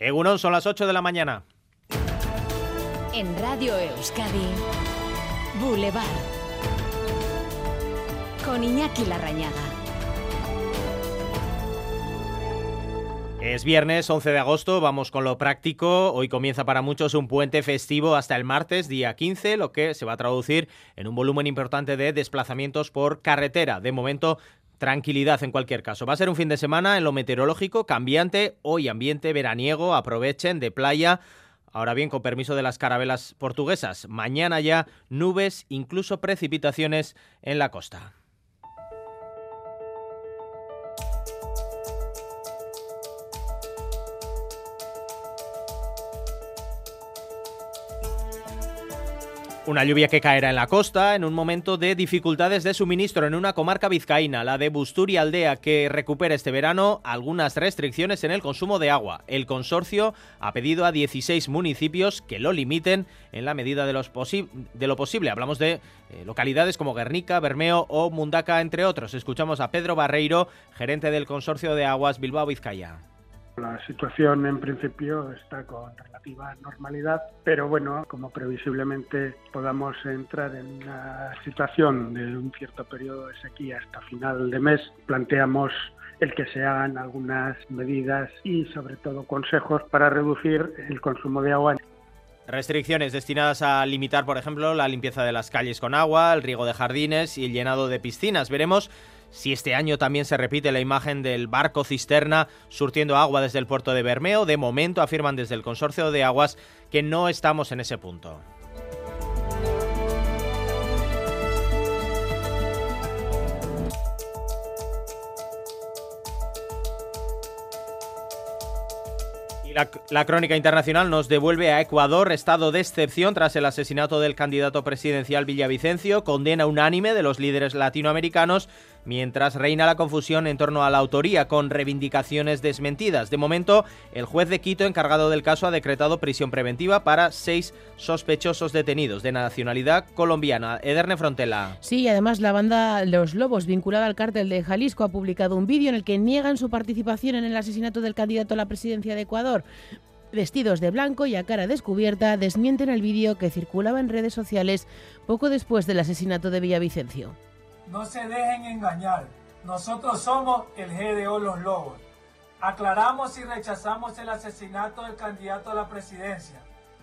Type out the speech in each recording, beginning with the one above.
Egunon, son las 8 de la mañana. En Radio Euskadi, Boulevard. Con Iñaki Larrañaga. Es viernes 11 de agosto, vamos con lo práctico. Hoy comienza para muchos un puente festivo hasta el martes, día 15, lo que se va a traducir en un volumen importante de desplazamientos por carretera. De momento, tranquilidad en cualquier caso. Va a ser un fin de semana en lo meteorológico cambiante, hoy ambiente veraniego, aprovechen de playa. Ahora bien, con permiso de las carabelas portuguesas, mañana ya nubes, incluso precipitaciones en la costa. Una lluvia que caerá en la costa en un momento de dificultades de suministro en una comarca vizcaína, la de Busturi Aldea, que recupera este verano algunas restricciones en el consumo de agua. El consorcio ha pedido a 16 municipios que lo limiten en la medida de, lo posible. Hablamos de eh, localidades como Guernica, Bermeo o Mundaca, entre otros. Escuchamos a Pedro Barreiro, gerente del consorcio de aguas Bilbao Vizcaya. La situación en principio está con relativa normalidad, pero bueno, como previsiblemente podamos entrar en una situación de un cierto periodo de sequía hasta final de mes, planteamos el que se hagan algunas medidas y sobre todo consejos para reducir el consumo de agua. Restricciones destinadas a limitar, por ejemplo, la limpieza de las calles con agua, el riego de jardines y el llenado de piscinas. Veremos si este año también se repite la imagen del barco cisterna surtiendo agua desde el puerto de Bermeo. De momento afirman desde el Consorcio de Aguas que no estamos en ese punto. La, crónica internacional nos devuelve a Ecuador, estado de excepción tras el asesinato del candidato presidencial Villavicencio, condena unánime de los líderes latinoamericanos mientras reina la confusión en torno a la autoría con reivindicaciones desmentidas. De momento, el juez de Quito encargado del caso ha decretado prisión preventiva para seis sospechosos detenidos de nacionalidad colombiana. Ederne Frontela. Sí, además la banda Los Lobos, vinculada al cártel de Jalisco, ha publicado un vídeo en el que niegan su participación en el asesinato del candidato a la presidencia de Ecuador vestidos de blanco y a cara descubierta, desmienten el vídeo que circulaba en redes sociales poco después del asesinato de Villavicencio. No se dejen engañar. Nosotros somos el GDO Los Lobos. Aclaramos y rechazamos el asesinato del candidato a la presidencia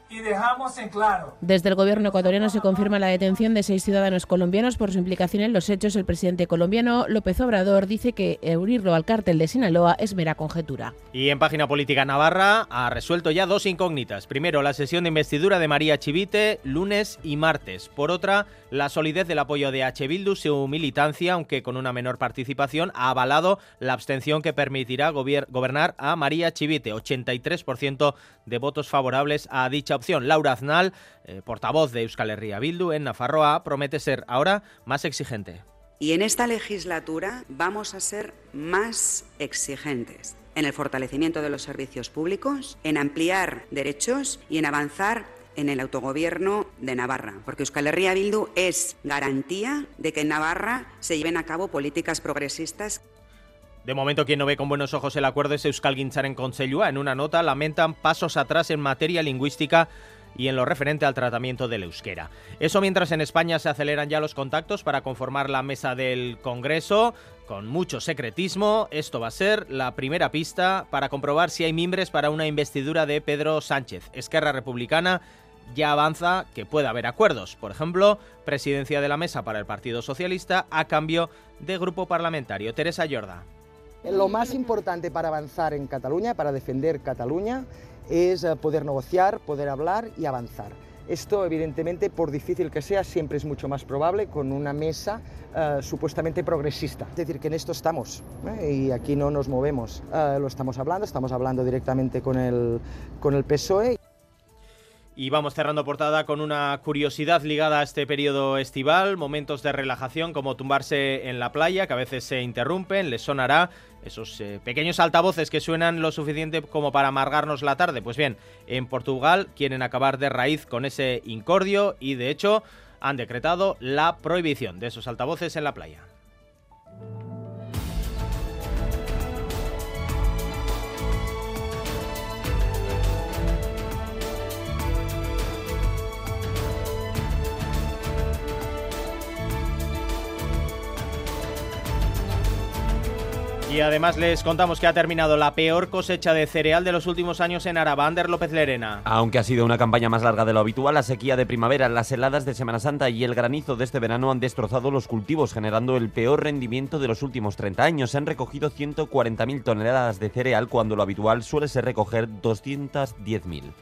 y dejamos en claro. Desde el gobierno ecuatoriano se confirma la detención de seis ciudadanos colombianos por su implicación en los hechos. El presidente colombiano López Obrador dice que unirlo al cártel de Sinaloa es mera conjetura. Y en página política Navarra ha resuelto ya dos incógnitas. Primero, la sesión de investidura de María Chivite lunes y martes. Por otra, la solidez del apoyo de H. Bildu, su militancia, aunque con una menor participación, ha avalado la abstención que permitirá gobernar a María Chivite. 83% de votos favorables a dicha opción. Laura Aznal, eh, portavoz de Euskal Herria Bildu en Nafarroa, promete ser ahora más exigente. Y en esta legislatura vamos a ser más exigentes en el fortalecimiento de los servicios públicos, en ampliar derechos y en avanzar en el autogobierno de Navarra, porque Euskal Herria Bildu es garantía de que en Navarra se lleven a cabo políticas progresistas de momento, quien no ve con buenos ojos el acuerdo es Euskal en Consellua. En una nota lamentan pasos atrás en materia lingüística y en lo referente al tratamiento del euskera. Eso mientras en España se aceleran ya los contactos para conformar la mesa del Congreso. Con mucho secretismo, esto va a ser la primera pista para comprobar si hay mimbres para una investidura de Pedro Sánchez. Esquerra Republicana ya avanza que puede haber acuerdos. Por ejemplo, presidencia de la mesa para el Partido Socialista a cambio de grupo parlamentario. Teresa Yorda. Lo más importante para avanzar en Cataluña, para defender Cataluña, es eh, poder negociar, poder hablar y avanzar. Esto, evidentemente, por difícil que sea, siempre es mucho más probable con una mesa eh, supuestamente progresista. Es decir, que en esto estamos ¿eh? y aquí no nos movemos. lo estamos hablando, estamos hablando directamente con el, con el PSOE. Y vamos cerrando portada con una curiosidad ligada a este periodo estival, momentos de relajación como tumbarse en la playa, que a veces se interrumpen, les sonará esos eh, pequeños altavoces que suenan lo suficiente como para amargarnos la tarde. Pues bien, en Portugal quieren acabar de raíz con ese incordio y de hecho han decretado la prohibición de esos altavoces en la playa. Y además les contamos que ha terminado la peor cosecha de cereal de los últimos años en Arabander López Lerena. Aunque ha sido una campaña más larga de lo habitual, la sequía de primavera, las heladas de Semana Santa y el granizo de este verano han destrozado los cultivos, generando el peor rendimiento de los últimos 30 años. Se han recogido 140.000 toneladas de cereal cuando lo habitual suele ser recoger 210.000.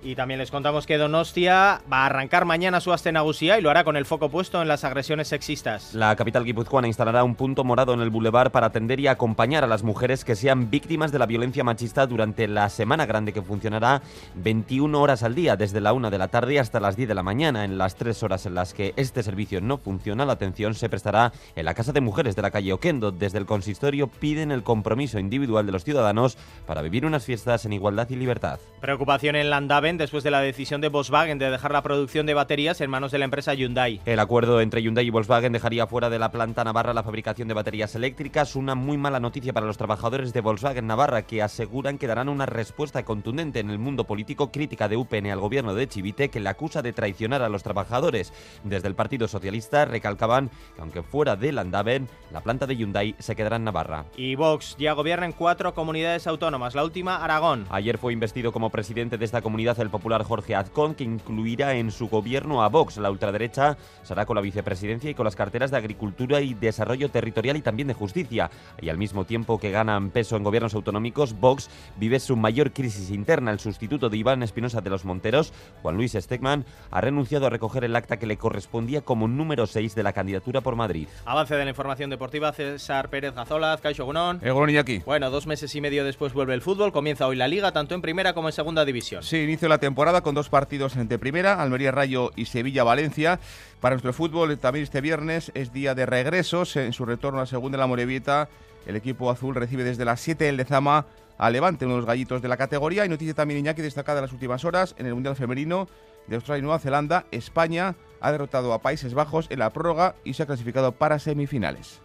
Y también les contamos que Donostia va a arrancar mañana su Astenagusía y lo hará con el foco puesto en las agresiones sexistas. La capital guipuzcoana instalará un punto morado en el bulevar para atender y acompañar a las mujeres que sean víctimas de la violencia machista durante la semana grande que funcionará 21 horas al día, desde la 1 de la tarde hasta las 10 de la mañana. En las tres horas en las que este servicio no funciona, la atención se prestará en la Casa de Mujeres de la calle Oquendo. Desde el consistorio piden el compromiso individual de los ciudadanos para vivir unas fiestas en igualdad y libertad. Preocupación en Landaven después de la decisión de Volkswagen de dejar la producción de baterías en manos de la empresa Hyundai. El acuerdo entre Hyundai y Volkswagen dejaría fuera de la planta Navarra la fabricación de baterías eléctricas, una muy mala noticia para los trabajadores de Volkswagen Navarra que aseguran que darán una respuesta contundente en el mundo político crítica de UPN al gobierno de Chivite que le acusa de traicionar a los trabajadores. Desde el Partido Socialista recalcaban que aunque fuera de Landaven, la planta de Hyundai se quedará en Navarra. Y Vox ya gobierna en cuatro comunidades autónomas, la última Aragón. Ayer fue investido como presidente de esta comunidad el popular Jorge Azcón, que incluirá en su gobierno a Vox. La ultraderecha será con la vicepresidencia y con las carteras de Agricultura y Desarrollo Territorial y también de Justicia. Y al mismo tiempo que ganan peso en gobiernos autonómicos, Vox vive su mayor crisis interna. El sustituto de Iván Espinosa de los Monteros, Juan Luis Stegman, ha renunciado a recoger el acta que le correspondía como número 6 de la candidatura por Madrid. Avance de la información deportiva, César Pérez Gazolaz, Caixo Gunón. Egon Iñaki. Bueno, dos meses y medio después vuelve el fútbol, comienza hoy la liga, tanto en primera como en segunda división. Sí, inicio de la temporada con dos partidos entre primera, Almería Rayo y Sevilla Valencia. Para nuestro fútbol también este viernes es día de regresos. En su retorno a segunda de la Morevieta, el equipo azul recibe desde las 7 del Lezama a Levante, uno de los gallitos de la categoría. Y noticia también Iñaki destacada en las últimas horas en el Mundial Femenino de Australia y Nueva Zelanda. España ha derrotado a Países Bajos en la prórroga y se ha clasificado para semifinales.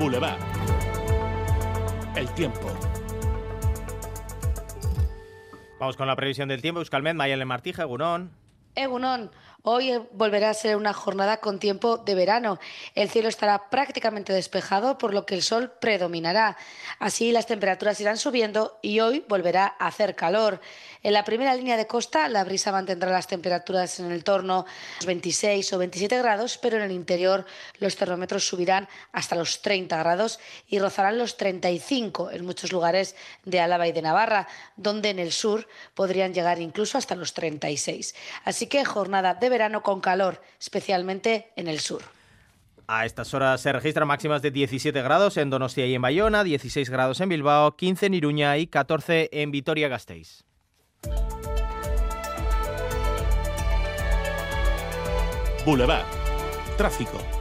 Boulevard. El tiempo. Vamos con la previsión del tiempo. Euskalmet, Mayele Martija, Gunón. Egunon, hoy volverá a ser una jornada con tiempo de verano. El cielo estará prácticamente despejado, por lo que el sol predominará. Así las temperaturas irán subiendo y hoy volverá a hacer calor. En la primera línea de costa, la brisa mantendrá las temperaturas en el torno los 26 o 27 grados, pero en el interior los termómetros subirán hasta los 30 grados y rozarán los 35 en muchos lugares de Álava y de Navarra, donde en el sur podrían llegar incluso hasta los 36. Así que jornada de verano con calor, especialmente en el sur. A estas horas se registran máximas de 17 grados en Donostia y en Bayona, 16 grados en Bilbao, 15 en Iruña y 14 en Vitoria-Gasteiz. Boulevard. Tráfico.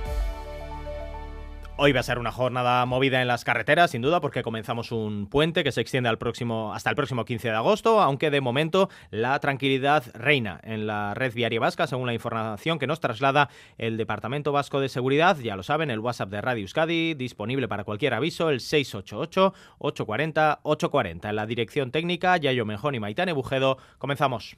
Hoy va a ser una jornada movida en las carreteras, sin duda, porque comenzamos un puente que se extiende al próximo, hasta el próximo 15 de agosto, aunque de momento la tranquilidad reina en la red viaria vasca, según la información que nos traslada el Departamento Vasco de Seguridad. Ya lo saben, el WhatsApp de Radio Euskadi, disponible para cualquier aviso, el 688-840-840. En la dirección técnica, Yayo Mejón y Maitane Bujedo, comenzamos.